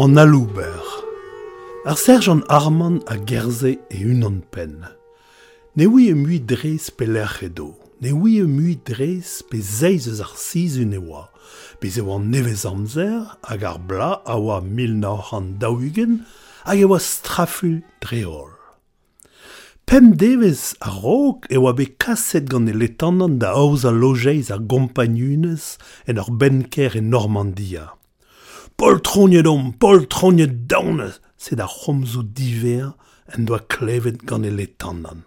an alouber. Ar sergent Arman a gerze e unan pen. Ne oui e mui drez pe lec'hedo, ne oui e mui drez pe zeizez ar sizun e oa, pe ze oa nevez amzer hag ar bla a oa mil an daugen hag e oa straful dreol. Pem devez a rog e oa be kaset gant e letanan da aoz a lojeiz ar gompagnunez en ar benker e Normandia. poltroniet om, poltroniet daonet, se da c'homzo diver en doa klevet gant e letandan.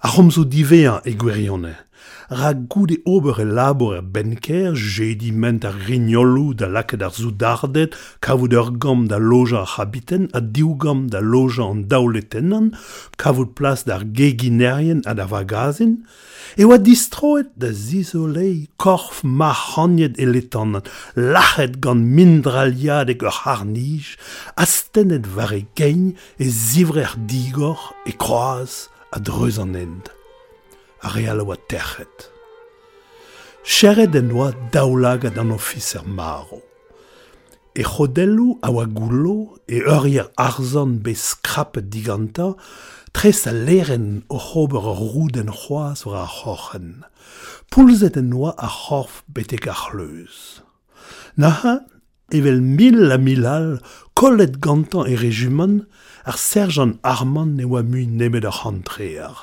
a c'homzo diveañ e gwerionez. Ra goud e ober e labor er benker, jediment ar rignolou da laket ar zoudardet, kavout ur gamm da loja ar habiten, a diou gamm da loja an daouletennan, kavout plas d'ar geginerien ad ar vagazin, e oa distroet da zizolei korf ma hanyet e letannan, lachet gant mindraliad eg ur harnij, astenet vare gein e zivre ar digor e kroaz, a dreuz an end, a real oa terchet. Cheret en oa daolag ad an officer maro. E chodello a oa goulo e eurier arzan be skrapet diganta, tres a leren o c'hober roud en c'hoaz war a c'hochen. Poulzet en oa a c'horf betek ar c'hleuz. Naha, evel mil a milal, kollet gantan e rejuman, ar serjan Armand ne oa mu nemet ar hantreer.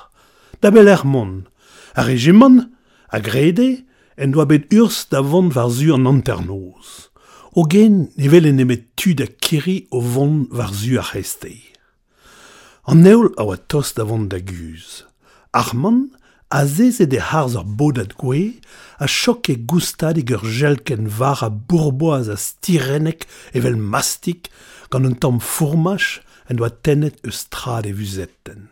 Da bel er mon, ar regiman, a grede, en doa bet urs da vont var zu an anternoz. O gen ne vele nemet tu da kiri o vont var zu ar restei. An eol a oa tos da vont da guz. Arman, a zeze de harz ar bodad gwe, a chok e gustad ur jelken var a bourboaz a stirenek evel mastik, gant un tamm fourmach en doa tennet eus strad e vuzetten.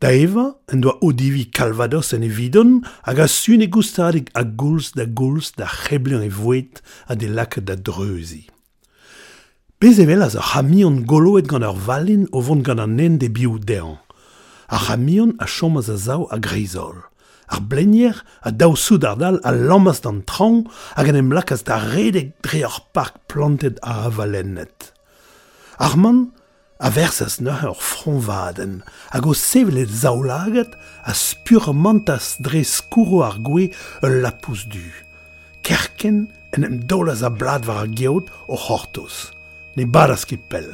Da eva, en doa odivi Calvados en evidon, hag a sun e gustadig a gouls da gouls da cheblion e voet a de lak da dreuzi. Bezevel az a c'hamion goloet gant ar valin o vont gant an en de biou dean. A c'hamion a chomaz a zao a grisol. Ar blenier a daou soud ar dal a lammas d'an tran hag an em lakas da redek dre ar park planted a avalennet. Ar man a versas ne ur fronvaden, hag o sevelet zaoulaget a spurmantas dre skouro ar gwe ul lapous du. Kerken en em daolas a blad war a geot o c'hortoz, ne badas ket pell.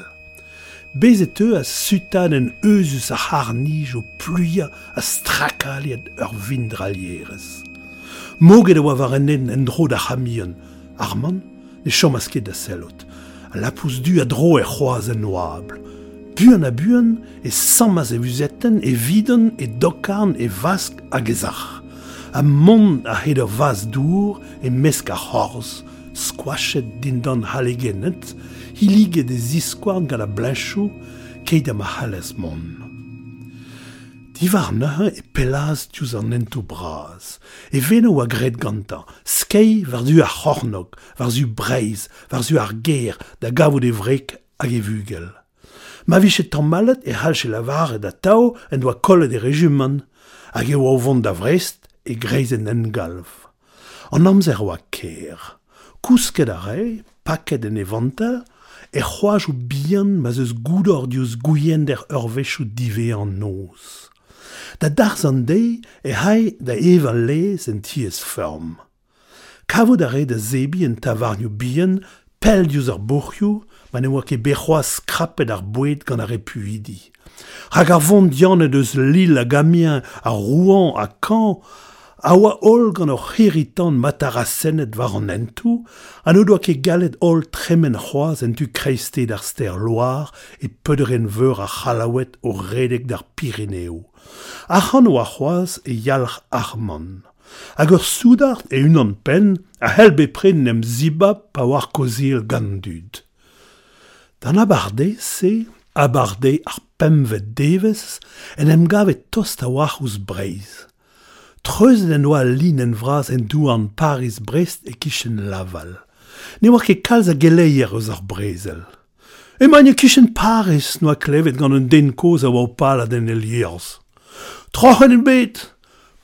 Bezet eo a sutan en euzus a harnij o pluia a strakaliet ur vindralierez. Moget oa war en en dro da c'hamion, Arman, ne chomas ket da selot, a lapous du a dro e c'hoaz en noable, buan a buan e sammaz e vuzetten e vidon e dokarn e vask a gezach. A mont a hed ur vaz dour e mesk a c'horz, skwaset din don halegenet, hiliget e ziskwarn gant a blenchou, keit am a c'halez mont. Divar nehe e pelaz diouz an entou braz. E veno a gret gantan, skei var du ar c'hornog, var zu breiz, var zu ar ger, da gavout e vrek hag e vugel. Ma viche tan malet e halche la vare da tao en doa kollet e rejuman, hag eo au vont da vrest e greizen en galv. An amzer oa ker, kousket a rei, paket en evanta, e c'hoaj ou bihan ma zeus goudor diouz gouien der urvechou dive an noz. Da darz an dei e hai da evan lez en ties ferm. Kavo da re da zebi en tavarnio bihan, pel diouz ar bourioù, ma ne oa ket bechoa skrapet ar boued gant ar repuidi. Hag ar vont dianet eus Lille a gamien, a Rouen, a Caen, a oa ol gant ur hiritan matarasennet war an entou, an oa ket galet ol tremen c'hoaz en tu d'ar ster loar e peudren veur a c'halawet o redek d'ar Pirineo. c'han oa c'hoaz e yalch arman. Hag ur soudart e unan pen, a helbe pren nem ziba pa war kozil gandud. D'an abarde se abarde ar pemvet devez en em gavet tost a war ouz breiz. Treuz en oa lin en vraz en douan Paris-Brest e kichen laval. Ne oa ket kalz a geleier eus ar brezel. E magne kichen Paris noa klevet gant un den koz a oa pala den eliers. Trochen en bet!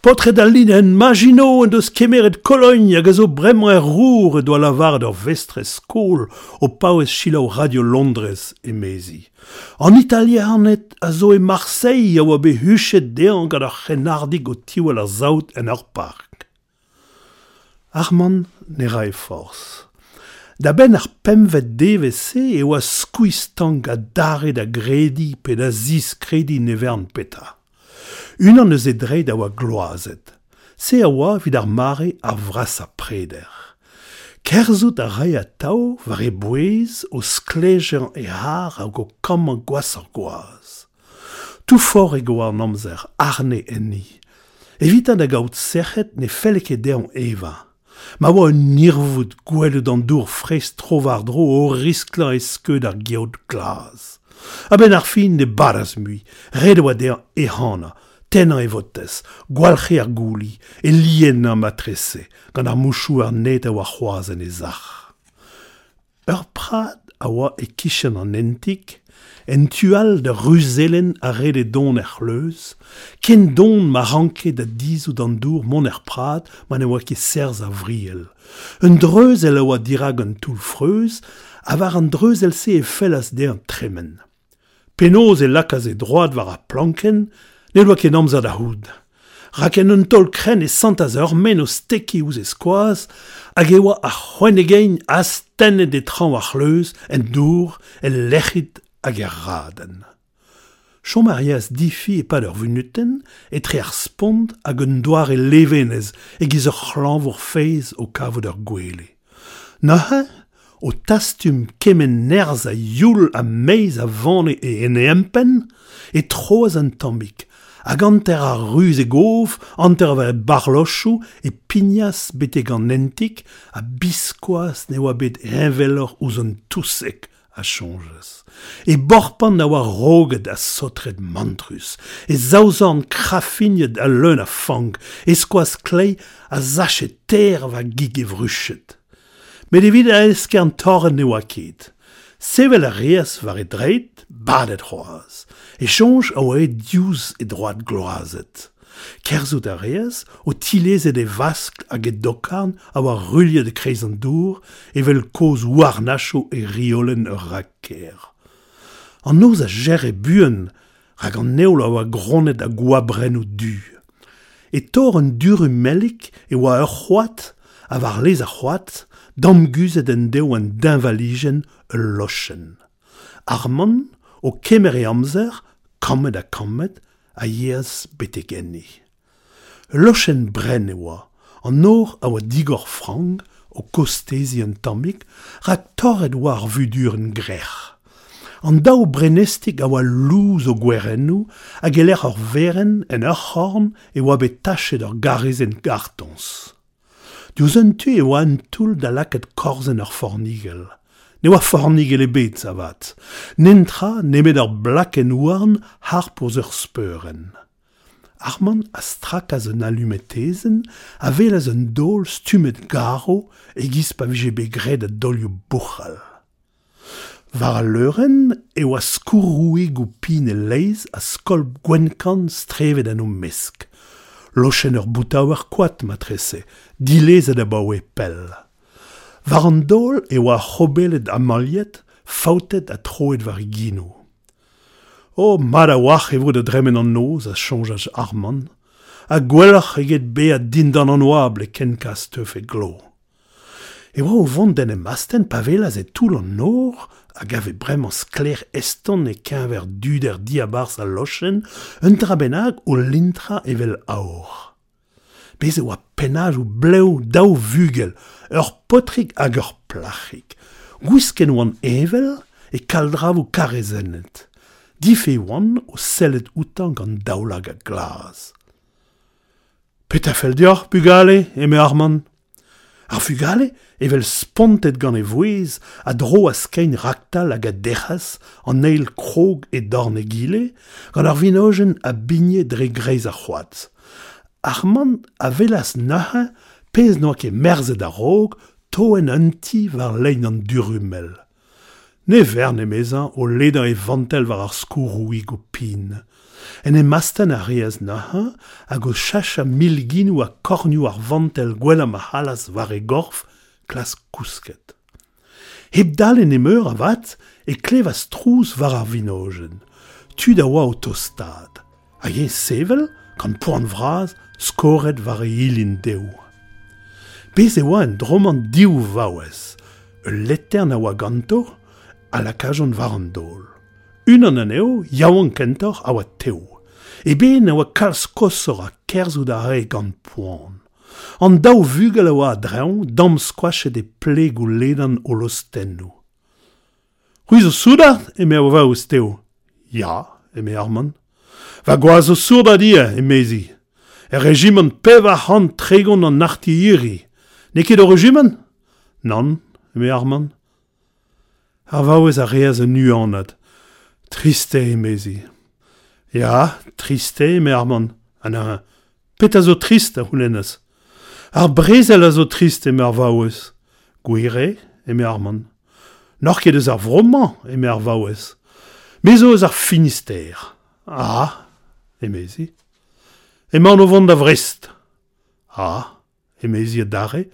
Potret al lin en magino en deus kemeret Cologne hag a zo bremañ er rour e doa lavar ur vestre skol o paouez chila radio Londres emezi. An italianet a zo e Marseille a oa be huchet dean gant ar c'henardig o tiwel ar zaout en ar park. Arman ne rae force. Da ben ar pemvet DVC e oa skouistang a dare da gredi pe da zis kredi nevern peta. Unan eus e dre da oa gloazet. Se a oa vid ar mare a vras a preder. Kerzout a ray a tao var e bouez o sklejer e har a go kamman gwas ar goaz. Tout fort e go ar namzer arne enni. Evitan da gaout sechet ne felek e deon eva. Ma oa un nirvout gwelet an dour frez trovar dro o risklañ e skeud ar geout glaz. A ben ar fin ne baras mui, red oa deon e hana, tennañ e votez, gwalc'he ar gouli, e liennañ ma trese, gant ar mouchou ar net a oa c'hoazen e zach. Ur prad a oa e kichen an entik, en tual de ruzelen a red e don er leuz, ken don ma ranke da dizou d'an dour mon er prad, man e oa ke serz a vriel. Un dreuz el a oa dirag an toul freuz, a an dreuz el se e fellas de an tremen. Penoz e lakaz e droad war a planken, Ne loa ket amzad a houd. Raken un tol kren e santaz ur men o steki ouz e skoaz, hag e oa a c'hoen egein a stenne de trañ war c'hleuz, en dour, e lec'hit hag er raden. Chom Arias difi e pad ur vunuten, etre ar spond hag un doar e levenez, e giz ur c'hlan vor feiz o kavod ur gwele. Naha, o tastum kemen nerz a youl a meiz a vane e ene empen, e troaz an tambik, hag anter ar ruz e gof, anter va barlochou e pignas bete gant nentik, a biskoaz ne oa bet envelor ouz an tousek a chonjez. E borpan na oa roget a sotret mantrus, e zaouzan krafignet a leun a fang, e skoaz klei a zache ter va gig e vruchet. Met evit a esk an torren ne oa ket. Sevel a reas var e dreit, badet c'hoaz. E chonch a oa e diouz e droad gloazet. Kerzout a reas, o tilezet e vask hag e dokarn a oa rulliet e krez an dour, evel koz warnacho e riolen ur raker. An noz a ger e buen, rag an neol a oa gronet a gwabren o du. E tor an duru melik e oa ur c'hoat, a var lez a c'hoat, damguzet en deo an dinvaligen ur lochen. Arman, o kemer e amzer, kamet a kamet, a yez betek enni. Lochen bren e oa, an nor a oa digor frang, o kostezi an tamik, rak torret oa ar vuduren grec'h. An daou brenestik a oa louz o gwerennou, a geler ar veren en ur horn e oa bet tachet ur garezen gartons. Diouz un tu e oa an toul da laket korzen ur fornigel. Ne oa fornig ele bet savat. Nentra nemet ar blak en ouarn har poz ur speuren. Arman a strak az un alumetezen, a vel az un dol stumet garo e giz pa vije begred a dolio bochal. Var a leuren e oa skourrouig ou pin e leiz a skolp gwenkan strevet an o mesk. Lochen ur boutaou ar matrese, dilez a da baoe pell. War an dol e oa c'hobelet a maliet, fautet a troet war gino. O, mad a wach e vo da dremen an noz a chonjaj arman, a gwellach eget be a dindan an oable ken ka steuf e glo. E oa o vont den e masten pavelaz e toul an nor, a gave bremañ skler eston e kenver dud er diabarz a lochen, un trabenag o lintra evel aor. Bez e oa penaj ou bleu daou vugel, ur potrik hag ur plachik. Gwisken oan evel e kaldrav o. Dife oan o sellet outan gant daoulag a glaz. Petafel dior, bugale, eme arman. Ar fugale, evel spontet gant e vouez, a dro a skein raktal hag a derras an eil krog e dorn e gile, gant ar vinojen a bigne dre greiz a c'hoaz. Arman a velas naha pez noa ket merzet a rog, to en anti war lein an durumel. Ne ver ne mezan o ledan e vantel war ar skourouig o pin. En e mastan a reaz naha, hag o chacha milginoù a kornioù ar vantel gwella ma halas war e gorf, klas kousket. Heb dal en emeur vat e klev a strouz war ar vinojen. Tud a oa o tostad. A ye sevel, kan poan vraz, skoret war e ilin deou. Pez e oa en droman diou vaouez, e letter na oa gantor a la kajon war an dol. Unan an eo, yaouan kentor a oa teo. Ebe na oa kalz kosor a kerzout a re gant poan. An daou vugel a oa dreon, dam skoachet e pleg ou ledan o lostennou. Ruiz o soudat me a oa ouz teo. Ya, eme arman. Va gwaaz o sourdat ia, mezi. E regimant pev a c'hant tregon an artilleriñ. Ne ket o regimen Non, eme arman. Ar vaouez a reaz a nuanad. Triste emezi. Ja, triste eme arman. An pet a zo trist a houlenez. Ar brezel a zo trist eme ar vaouez. Gwire eme arman. Nor ket eus ar vroman eme ar vaouez. Mezo eus ar finister. Ah, emezi. Eman o vont da vrest. Ah, emezi a dare.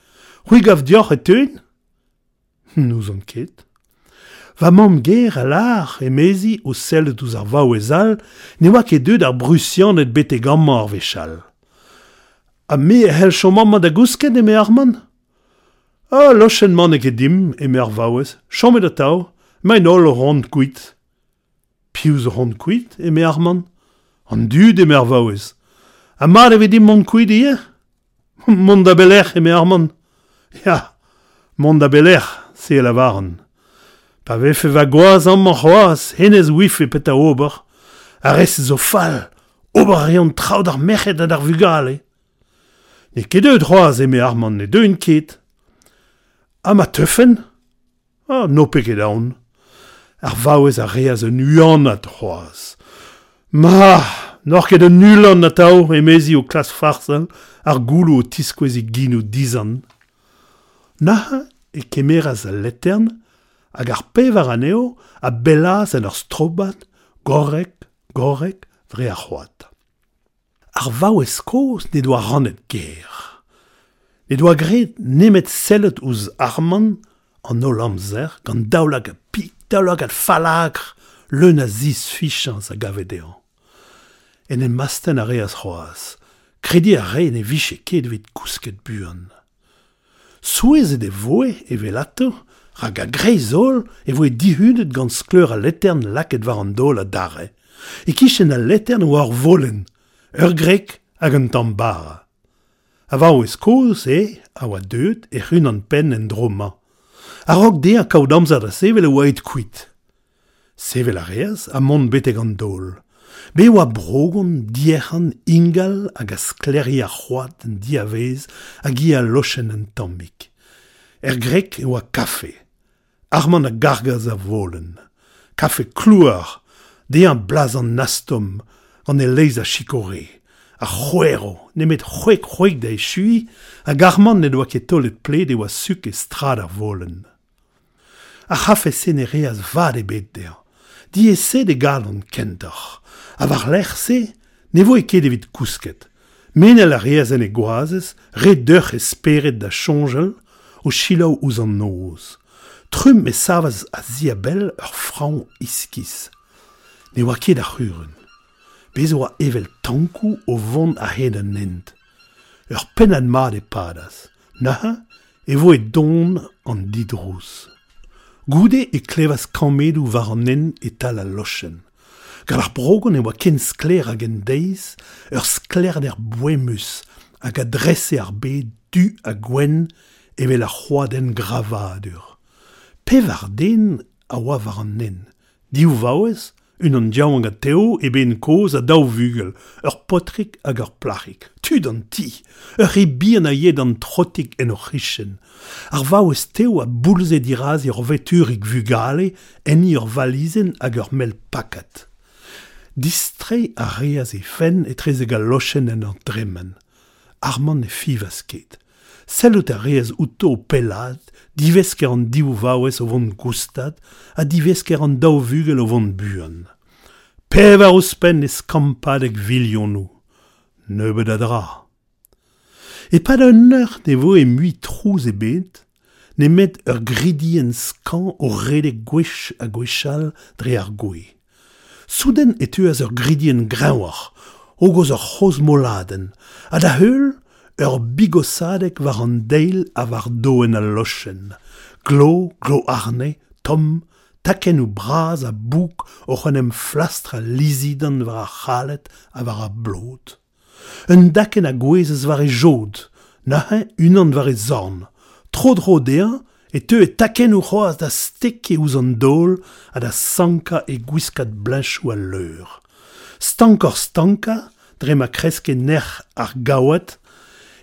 C'hwi gav dioc'h e teun Nous on ket. Va mam ger a lar emezi o sel douz ar vao ez al, ne oa ket deud ar brusian et bete gamma ar vechal. A me e hel chomam da gousket eme ar man A lochen man e dim eme ar vaouez, chomet e tau, ma en ol o rond kuit. Pius o rond kuit e ar man An dud eme ar vaouez. A mar e dim mon kuit ie Mon da belec'h eme ar man. Ja, mont da beler, se el avaren. Pa vefe va goaz an man c'hoaz, henez wife pet a ober, a res zo fal, ober rion traoù d'ar mechet ad ar vugale. Ne ket eut c'hoaz eme ar man ne deun ket. A ma teufen? Ah, no pe ket aon. Ar vaouez a reaz un uanat c'hoaz. Ma, nor ket un ulan na tao emezi o klas farsel ar goulou o tiskwezi ginou dizan. Naha e kemeraz a letern hag ar pevar aneo a belaz en ur strobat gorek, gorek, vre ar c'hoat. Ar vau eskoz ne doa ranet ger. Ne doa gret nemet sellet ouz arman an ol amzer gant daoulag a pik, daoulag a falagr, leun a fichans a gavedean. En en masten a reaz c'hoaz, kredi a re ne vise ket evit kousket buan. Souez e de voe e velato, rag a greizol e voe dihunet gant skleur a letern laket war an dol a dare. E kichen a letern war volen, ur grek hag an tambara. A va oez koz e, a oa deut, e c'hun an pen en droma. A rog de a kaout amzer da sevel e oa et kuit. Sevel a reaz a mont beteg an dol. Bewa brogon, diechan, ingal hag a skleri a c'hoad an diavez hag i a lochen an tammik. Er grek e oa kafe, arman a gargaz a volen. Kafe klouar, de an blaz an nastom, an e leiz a chikore, a c'hwero, nemet c'hwek c'hwek da e chui, a garman ne doa ket tolet de e oa suk e strad ar volen. A c'hafe senere az vad e bet der, di e se de galon kentoc'h, a war lec'h-se ne vo e ket evit kousket. Menel a reazen e goazes, re deoc'h e speret da chonjel, o chilaou ouz an noz. Trum e savaz a ziabel ur fraon iskis. Ne oa ket ar c'huren. Bez oa evel tankou o vont a hed an nent. Ur penad mat e padas. Naha, e vo e don an didrous. Goude e klevas kamedou war an nen e tal a lochen. Gant ar brogon e oa ken skler hag en deiz, ur skler der boemus, hag a dresse ar be du a gwen evel ar c'hoad gravadur. Pe den a oa war an nen. Diou vaouez, un an diaouang a teo e ben koz a daou vugel, ur potrik hag ur plachik. Tud an ti, ur e bihan a yed an trotik en ur c'hichen. Ar vaouez teo a boulze diraz ur veturik vugale en ur valizen hag ur mel pakat. distre a reaz e fenn e treze galochen en an dremen. Arman e fivas ket. Sellout a reaz outo pelad, divesker an diou vaouez o vont gustad, a divesker an daou vugel o vont buan. Pevar o spen e skampadek ek vilionou. Neubet a dra. E pad un eur ne vo e mui trouz e bet, ne met ur gridien skan o redek gwech a gwechal dre ar gwech. Souden e eus ur gridien grewoc'h, o goz ur c'hoz moladen, a da heul ur bigosadek war an deil a war doen a lochen. Glo, glo arne, tom, taken ou braz a bouk oc'h an flastra lizidan war a c'halet a war a blot. Un daken a gwezez war e jod, nahe unan war e zorn, tro dro deañ E teu e taken ou c'hoaz da steke ouz an dol a da sanka e gwiskat blanchou al leur. Stankor stanka, dre ma kreske nerc'h ar gawet,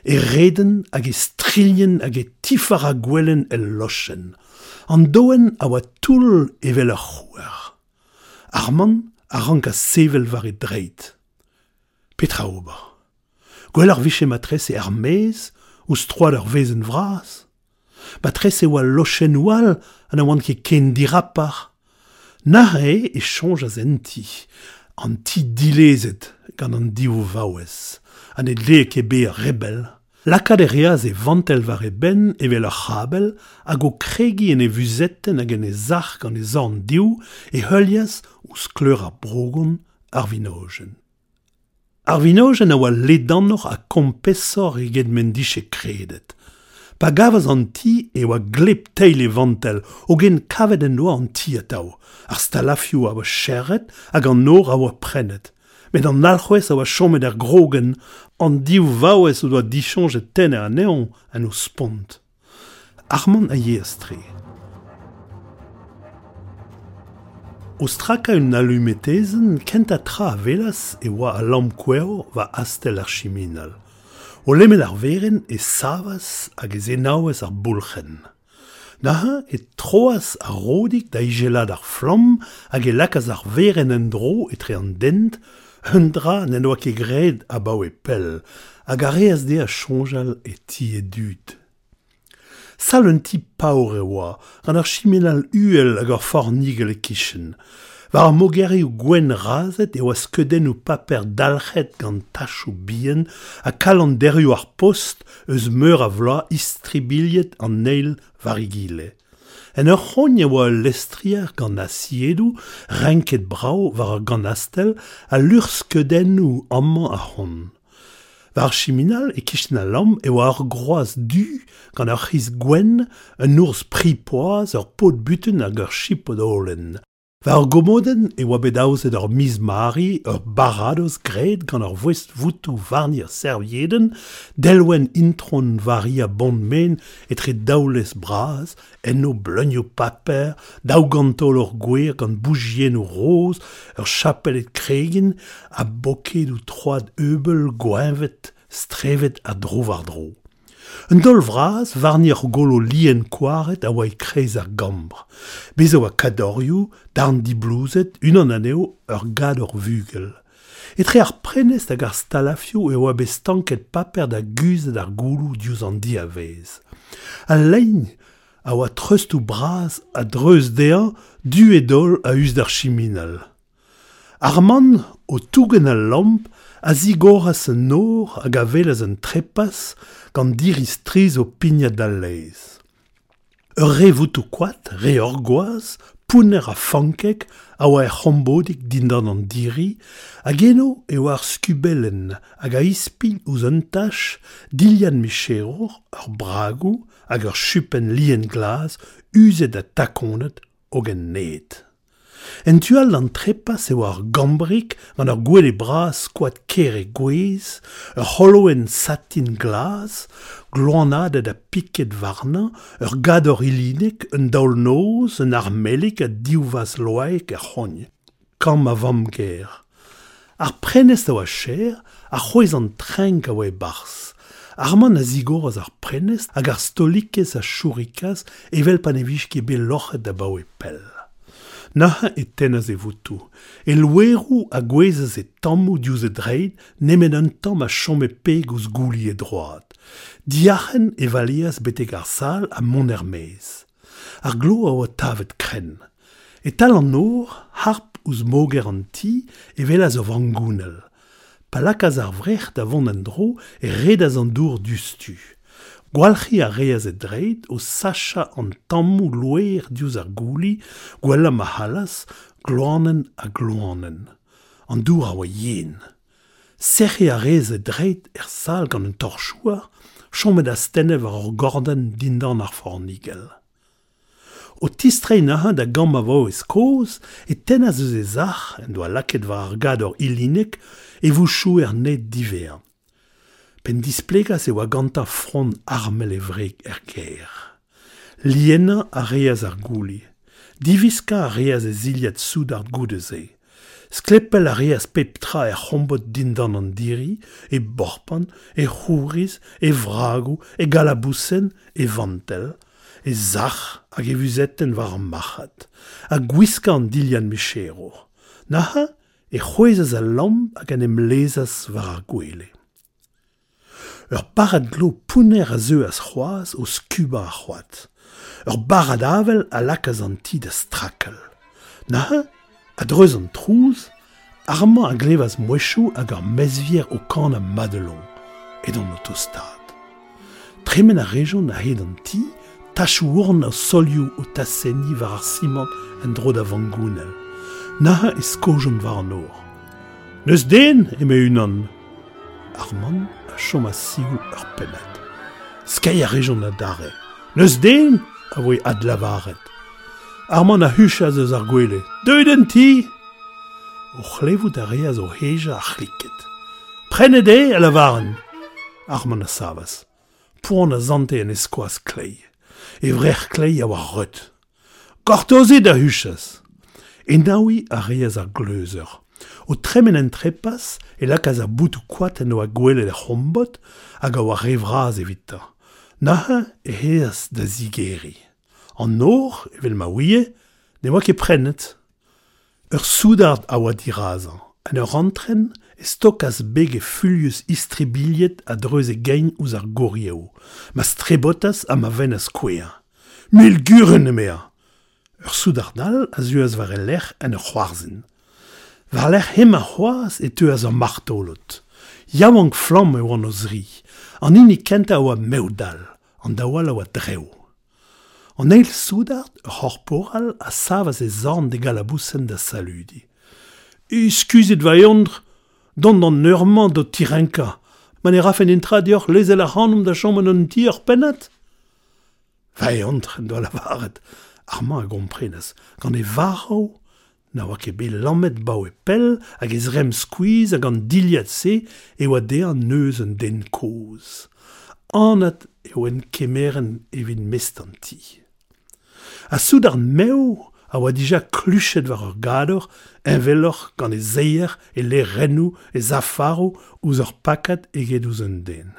e reden hag e strilien hag e tifar a gwellen el lochen. An doen a oa toul evel ar c'houar. Ar man a sevel war e dreit. Petra ober. Gwell ar viche matres e ar mez, ouz troad ar vezen vras. Batres e oa lochen oal an a oan ket ken dirapar. Nare e chonj a zenti, an ti dilezet gant an diou vaouez, an e le ke be rebel. Lakad e reaz e vantel var e ben evel ar c'habel hag o kregi en e vuzetten hag en e zark an e zorn diou e heulias ou skleur a brogon ar vinogen. Ar vinogen a oa ledanoc'h a kompesor e gedmendiche kredet. Pa gavaz an ti e oa gleb teil e vantel, o gen kavet en oa an ti atao, ar stalafio a oa cheret hag an nor a oa prenet. Met an alc'hwez a oa chomet er grogen, an diou vaouez o doa dichonje ten er neon an o spont. Armand a ye tre. O straka un alumetezen kent a tra a velas e oa a lamp va astel ar chiminal. O lemel ar veren e savas hag e zenaouez ar boulc'hen. Naha e troas ar rodik da ijelad ar flamm hag e lakaz ar veren en dro etre an dent, un dra n'en oa ket gred a bao e pell, hag a reaz de a chonjal e ti e dud. Sal un ti paour e oa, an ar chimenal uel hag ar fornigel e kichen, War ar mogerioù gwen razet eo a skeudenn ou paper dalc'het gant tachoù bien a kalenderioù ar post eus meur a vloa istribiliet an neil varigile. En ur c'hogn e oa lestrier gant asiedoù, renket brao war ar gant astel a lur skeudennoù amman a c'hon. Var chiminal e kichen a lam e oa ar groaz du gant ar c'hiz gwen, un ours pripoaz, ur pot buten hag ur chipod Va ur gomoden e oa bet daouzet ur miz mari, ur baradoz gred gant ur voest voutou varnir servieden, delwen intron vari a bondmen etre daoulez braz, enno bleunio paper, daou gantol ur gwer gant bougien ou roz, ur chapelet kregen, a boket ou troad eubel gwenvet, strevet a dro var dro. Un dol vras varnir golo lien kwaret a oa krez ar gambr. Bez a oa kadorioù, darn di blouzet, unan aneo ur gad ur vugel. Etre ar prenest hag ar stalafio e oa bez tanket paper da guzet ar goulou diouz an di a vez. Al leign a oa treustoù braz a dreuz dean du e dol a us d'ar chiminal. Ar man o tougen al lamp a zigoras un nor hag a velez un trepas gant diriz triz o pigna da leiz. Ur re voutou kwat, re ur pouner a fankek a oa er c'hombodik dindan an diri, hag eno oa ar skubelen hag a ispil ouz un tach dilian micheror, ur bragou hag ur chupen lien glas, uzet a takonet o gen net. En tual an trepas e war gambrik gant ar gwele bras skoad kere gwez, ur holoen satin glas, gloanadet a piket varna, ur gador ilinek, un daol noz, un armelik a diwvaz loaek er c'hoñ. Kam a vam ger. Ar prenest a oa cher, a c'hoez an trenk a oa e bars. Arman a zigorez ar prenest hag ar stolikez a chourikaz evel panevich ket be lochet da baoe pell. Naha e tenaz e voutou. E loeroù a gwezaz e tammou diouz e dreid, nemen un tamm a chom e peg ouz gouli e droad. Diachen e valias beteg ar sal a mon ermez. Ar glo a oa tavet kren. E tal an or, harp ouz moger an ti, e velaz o vangounel. Palakaz ar vrec'h da vont an dro e redaz an dour dustu. Gwalc'hi a reaz e dreid o sacha an tammou loer diouzh ar gouli, gwella ma halas, gloanen a gloanen. An dour a oa yen. Serre a reaz e dreid er sal gant un torchouar, chomet a stenev ar gordan dindan ar fornigel. O tistrein naha da gamm a vo ez koz, e tenaz eus e zach, en doa laket war ar gad or ilinek, e vouchou er net diver. pen displegas e oa ganta front armel e vreg er ger. Liena a reaz ar gouli, diviska a reaz e ziliad soud ar goudeze, sklepel a reaz peptra er c'hombot dindan an diri, e borpan, e c'houriz, e vragou, e galabousen, e vantel, e zach hag e vuzetten war an machat, a gwiska an dilian mechero. Naha e c'hoezaz a lamp hag an emlezaz war ar gwele. ur barad glo pouner a zeu as c'hoaz o skuba a c'hoat. Ur barad avel a lakaz an ti da strakel. Na a dreuz an trouz, arma a glevaz mouechou hag ar mezvier o kan a madelon, et an autostad. Tremen a rejon a hed an ti, tachou ourn a solioù o taseni war ar simant en dro da vangounel. Na e skojon war an or. Neus den eme unan, ar man a chom a sioul ur pellet. Skai a rejon a dare. Neus den a voe ad lavaret. Ar man a huchaz zeus ar gwele. Deud en ti O c'hlevout a reaz o heja a c'hliket. Prenet e a lavaren. Ar man a savas. Pouan a zante en eskoaz klei. E vrec'h klei a war reut. Kortozet a huchaz. E naoui a reaz ar gleuzeur. o tremen en trepas e lakaz a boutou kwat en oa gwele le c'hombot hag a oa revraz evita. Naha e heas da zigeri. An nor, evel ma ouie, ne oa ket prenet. Ur soudard a oa dirazan, an ur rentren e stokas beg e fulius istribiliet a dreuz e gain ouz ar gorieo, ma strebotas a ma ven a skouer. Mil guren emea! Ur soudardal a zuaz var e lec'h en ur c'hoarzin. War lec'h hem a c'hoaz e teu a zo martolot. Yaouank flamm e oan oz ri, an ini kenta oa meudal, an da oa oa dreo. An eil soudard, ur horporal a savas e zorn de galabousen da saludi. Iskuzit va eondr, don an neurman do tirenka, man e rafen intra dior lezel a ranum da chomon an ti ur penat. Va do doa la varet, ar a gomprenas, gant e varro, na oa ket be lammet bau e pell hag ez rem skuiz hag an diliad se e oa de an neus an den koz. Anat e oa en kemeren evin mestanti. A soud ar meo a oa dija kluchet war ur gador enveloc'h gant e zeier e le renou e zafaro ouz ur pakat eget ouz un den.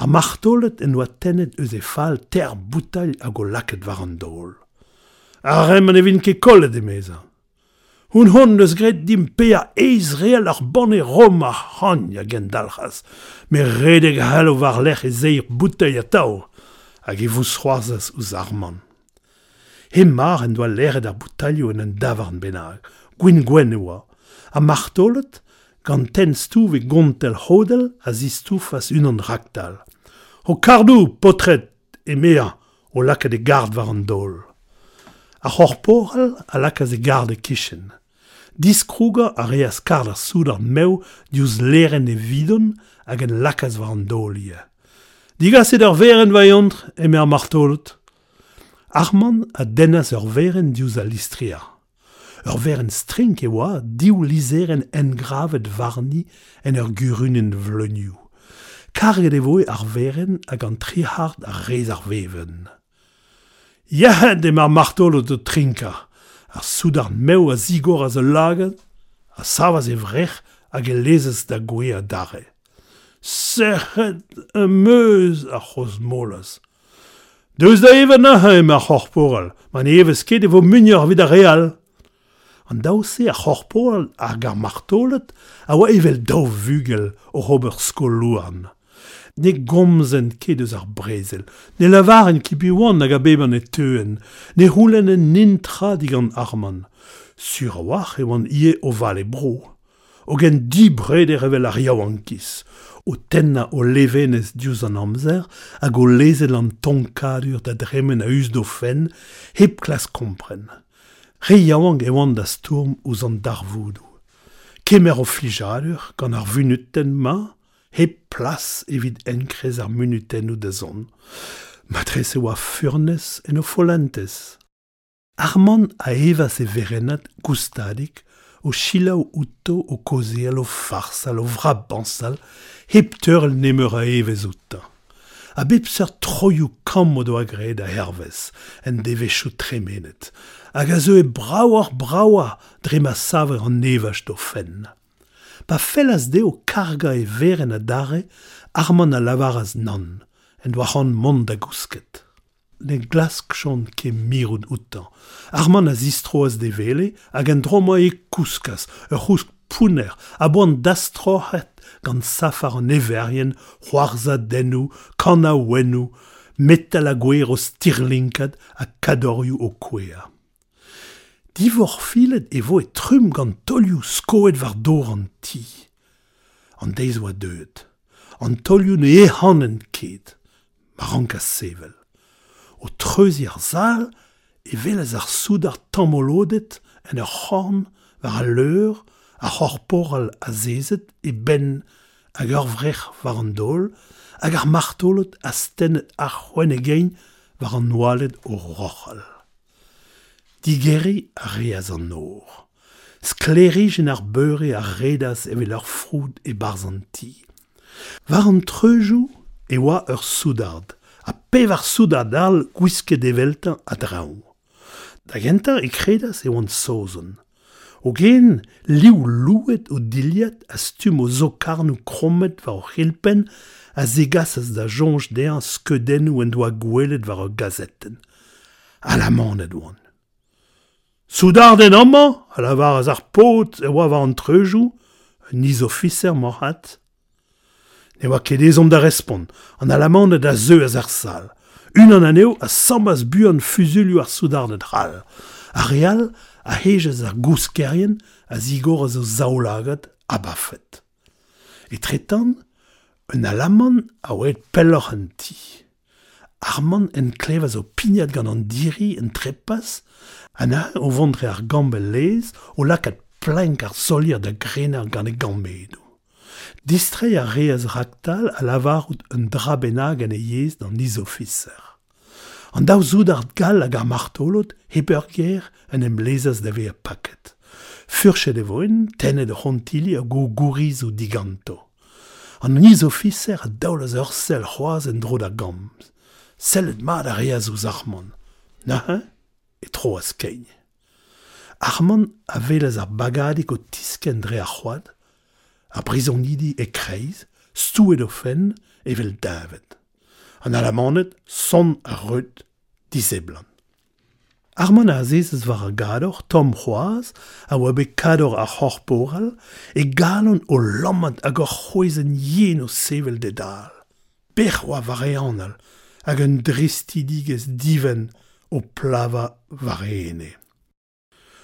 Ar martolet en oa tennet eus e fal ter boutal a go laket war an dol. Ar rem an evin ket kollet e mezañ. Hun hon eus gret dim pea Israel eiz real ar banne rom hon han ya gen dalc'haz, me redeg halo war lec'h e zeir bouteil a tau, hag e vous c'hoarzaz ouz arman. He mar en doa lec'het ar boutalio en an davarn benag, gwin gwen oa, a martolet gant ten stouv e gontel hodel a zi stouf as unan raktal. Ho kardou potret e mea o laka de gard war an dol. Ar c'horporel a laka ze gard e kishen. Diskrougañ a reas kar ar soudard meu diouzh leren e vidon hag en lakas war an dolie. Digaset ur veren vaiont eme ar martolot. Arman a dennas ur veren diouzh a listria. Ur veren strink e oa diou lizeren engravet varni en ur gurunen vlenioù. Karget e voe ar veren hag an trihard a rez ar veven. Ya, dem mar martolot o trinka. ar soudar meo a zigor a ze lagad, a savaz e vrec'h hag e lezez da goe a dare. Sechet e meuz a c'hoz molas. Deus da evad naha em ar c'horporal, man eves ket e vo munioc'h vid a real. An daouse a c'horporal ar gar martolet a oa evel daou vugel o ober skolouarn. ne gomzen ket eus ar brezel, ne lavaren ki biwan hag a beban e teuen, ne roulen en nintra digant arman. Sur a war e oan ie o vale bro, o gen di bred e revel ar yaouankis, o tenna o levenez diouz an amzer, hag o lezel an tonkadur da dremen a us do fen, hep klas kompren. Re yaouank e oan da stourm ouz an darvoudou. Kemer o flijadur, gant ar vunutenn ma, hep plas evit enkrez ar munutennoù da zon, matres e oa furnes en o folentes. Armand a eva se verenat gustadik o chilaou uto o kozeal o farsal o vrabansal hep teur el nemeur a evez outa. A bep ser troioù kammo do agred a hervez en devechou tremenet, hag a zo e brawar brawa dre ma saver an nevach do fenn. pa fellas deo karga e veren a dare arman a lavaraz nan, en doa c'han mont da gousket. Ne glas kchant ke mirout outan. Arman a zistroaz de vele hag en dromo e kouskas, ur c'housk pouner, a boan dastrohet gant safar an everien, c'hoarza denou, kana wenou, metal a gwer o stirlinkad a kadorioù o kwea. Divor filet e vo e trum gant tolioù skoet war dor an ti. An deiz oa deuet. An tolioù ne e hanen ket. Maranka sevel. O treuzi ar zal e velez ar soud ar tamolodet en ur c'horn war a leur a c'horporal a zezet e ben hag ur vrec'h war an dol hag ar martolot a stennet ar c'hoen egein war an noalet o rochal. digeri a reaz an nor. Sklerijen ar beure a redas evel ar froud e barzanti. an. Var an treujoù e oa ur soudard, a pev ar soudard al gwisket eveltañ a draou. Da gentañ e kredas e oan sozon. O gen, liv louet o diliat a stum o zo karnou kromet war o c'hilpen a zegasas da jonge der skeudenn ou en doa gwelet war o gazetten. A la manet oan. Soudar den amma, a lavar az ar pot e oa war an treujoù, un izoficer morat. Ne oa ket ezom da respond, an alamande da zeu az ar sal. Un an aneo a sambas bu an fuzulio ar soudar de dral. A real a hejez ar gouskerien a zigor a zo zaoulagat a bafet. E tretan, un alamand a oet pellor an ti. Arman en klev a zo pignat gant an diri en trepas, Ana, o vondre ar gambel lez, o lakat plank ar solier da grenar gant e gambedo. Distre a reaz raktal a lavarout un dra benag an yez d'an izofisser. An daou zoud ar gal hag ar martolot, heper ger an em lezaz da vea paket. Furchet e voen, tenet rontili a go gouriz ou diganto. An izofisser a daoulaz ur sel c'hoaz en dro da gamz. Sellet mat a reaz ouz armon. Na, hein? e troaz kein. Arman a velez ar bagadik o tisken dre ar c'hoad, a brisonidi e kreiz, stouet ofen evel davet. An alamanet, son a reut diseblan. Arman a azez eus war a gador, tom c'hoaz, a oa be kador ar c'hor poral, e galon o lommant hag ur c'hoezen yen o sevel de dal. Bech oa var e anal, hag un dristidigez diven, o plava varene.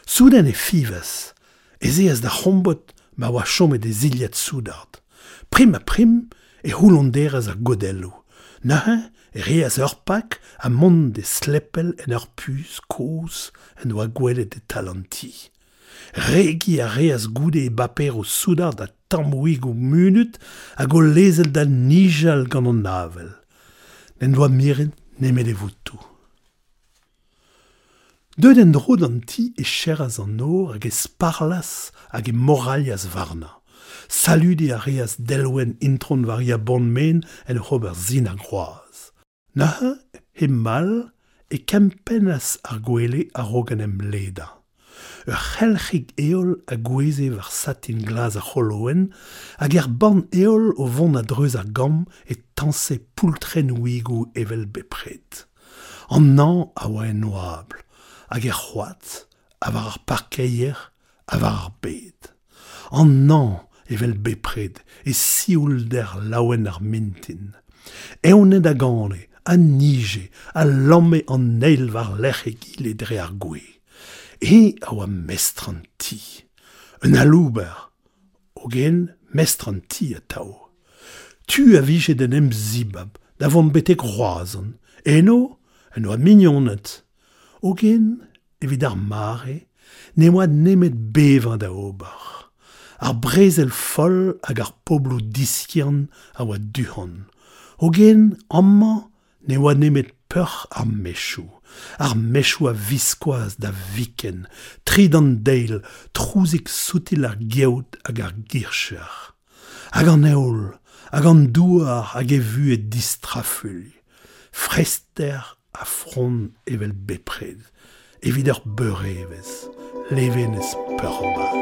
Souden e fivas, ez ez da c'hombot ma oa chomet e ziliet soudard. Prim a prim e houlonderez ar godello. Nahe e reaz ur pak a mont de sleppel en ur pus kous en oa gwelet de talanti. Regi a reaz goude e baper o soudard a tammouig o munut a go lezel da nijal gant an navel. Nen doa miren nemet e voutou. Deud en dro d'an ti e cheras an nor hag e sparlas hag e moralias varna. Salude a reas delwen intron varia bon men en ober zin a groaz. Naha he mal e kempenas ar gwele a rogan em leda. Ur c'helchig eol a gweze var satin glas a c'holoen, hag er ban eol o vont a dreuz ar gam e tanse poultren ouigou evel bepret. An nan a oa en noable, hag er c'hoad, avar ar parkeier, avar ar bed. An nan evel bepred, e sioul der laouen ar mintin. Eonet a gane, a nije, a lamme an neil var lec'h e gile dre ar gwe. E a oa mestran ti. Un alouber, o gen mestran ti a tao. Tu a vije den em zibab, da vont betek roazan. Eno, en oa mignonet. Ogen, evit ar mare, ne oa nemet bevan da ober. Ar brezel fol hag ar poblo diskian a oa duhan. Ogen, amma ne oa nemet peur ar mechou. Ar mechou a viskoaz da viken, trid an deil, trouzik soutil ar geout hag ar gircher. Hag an eol, hag an douar hag e vu e distraful. Frester a front evel bepred, evit ur beurevez, levenez peurbat.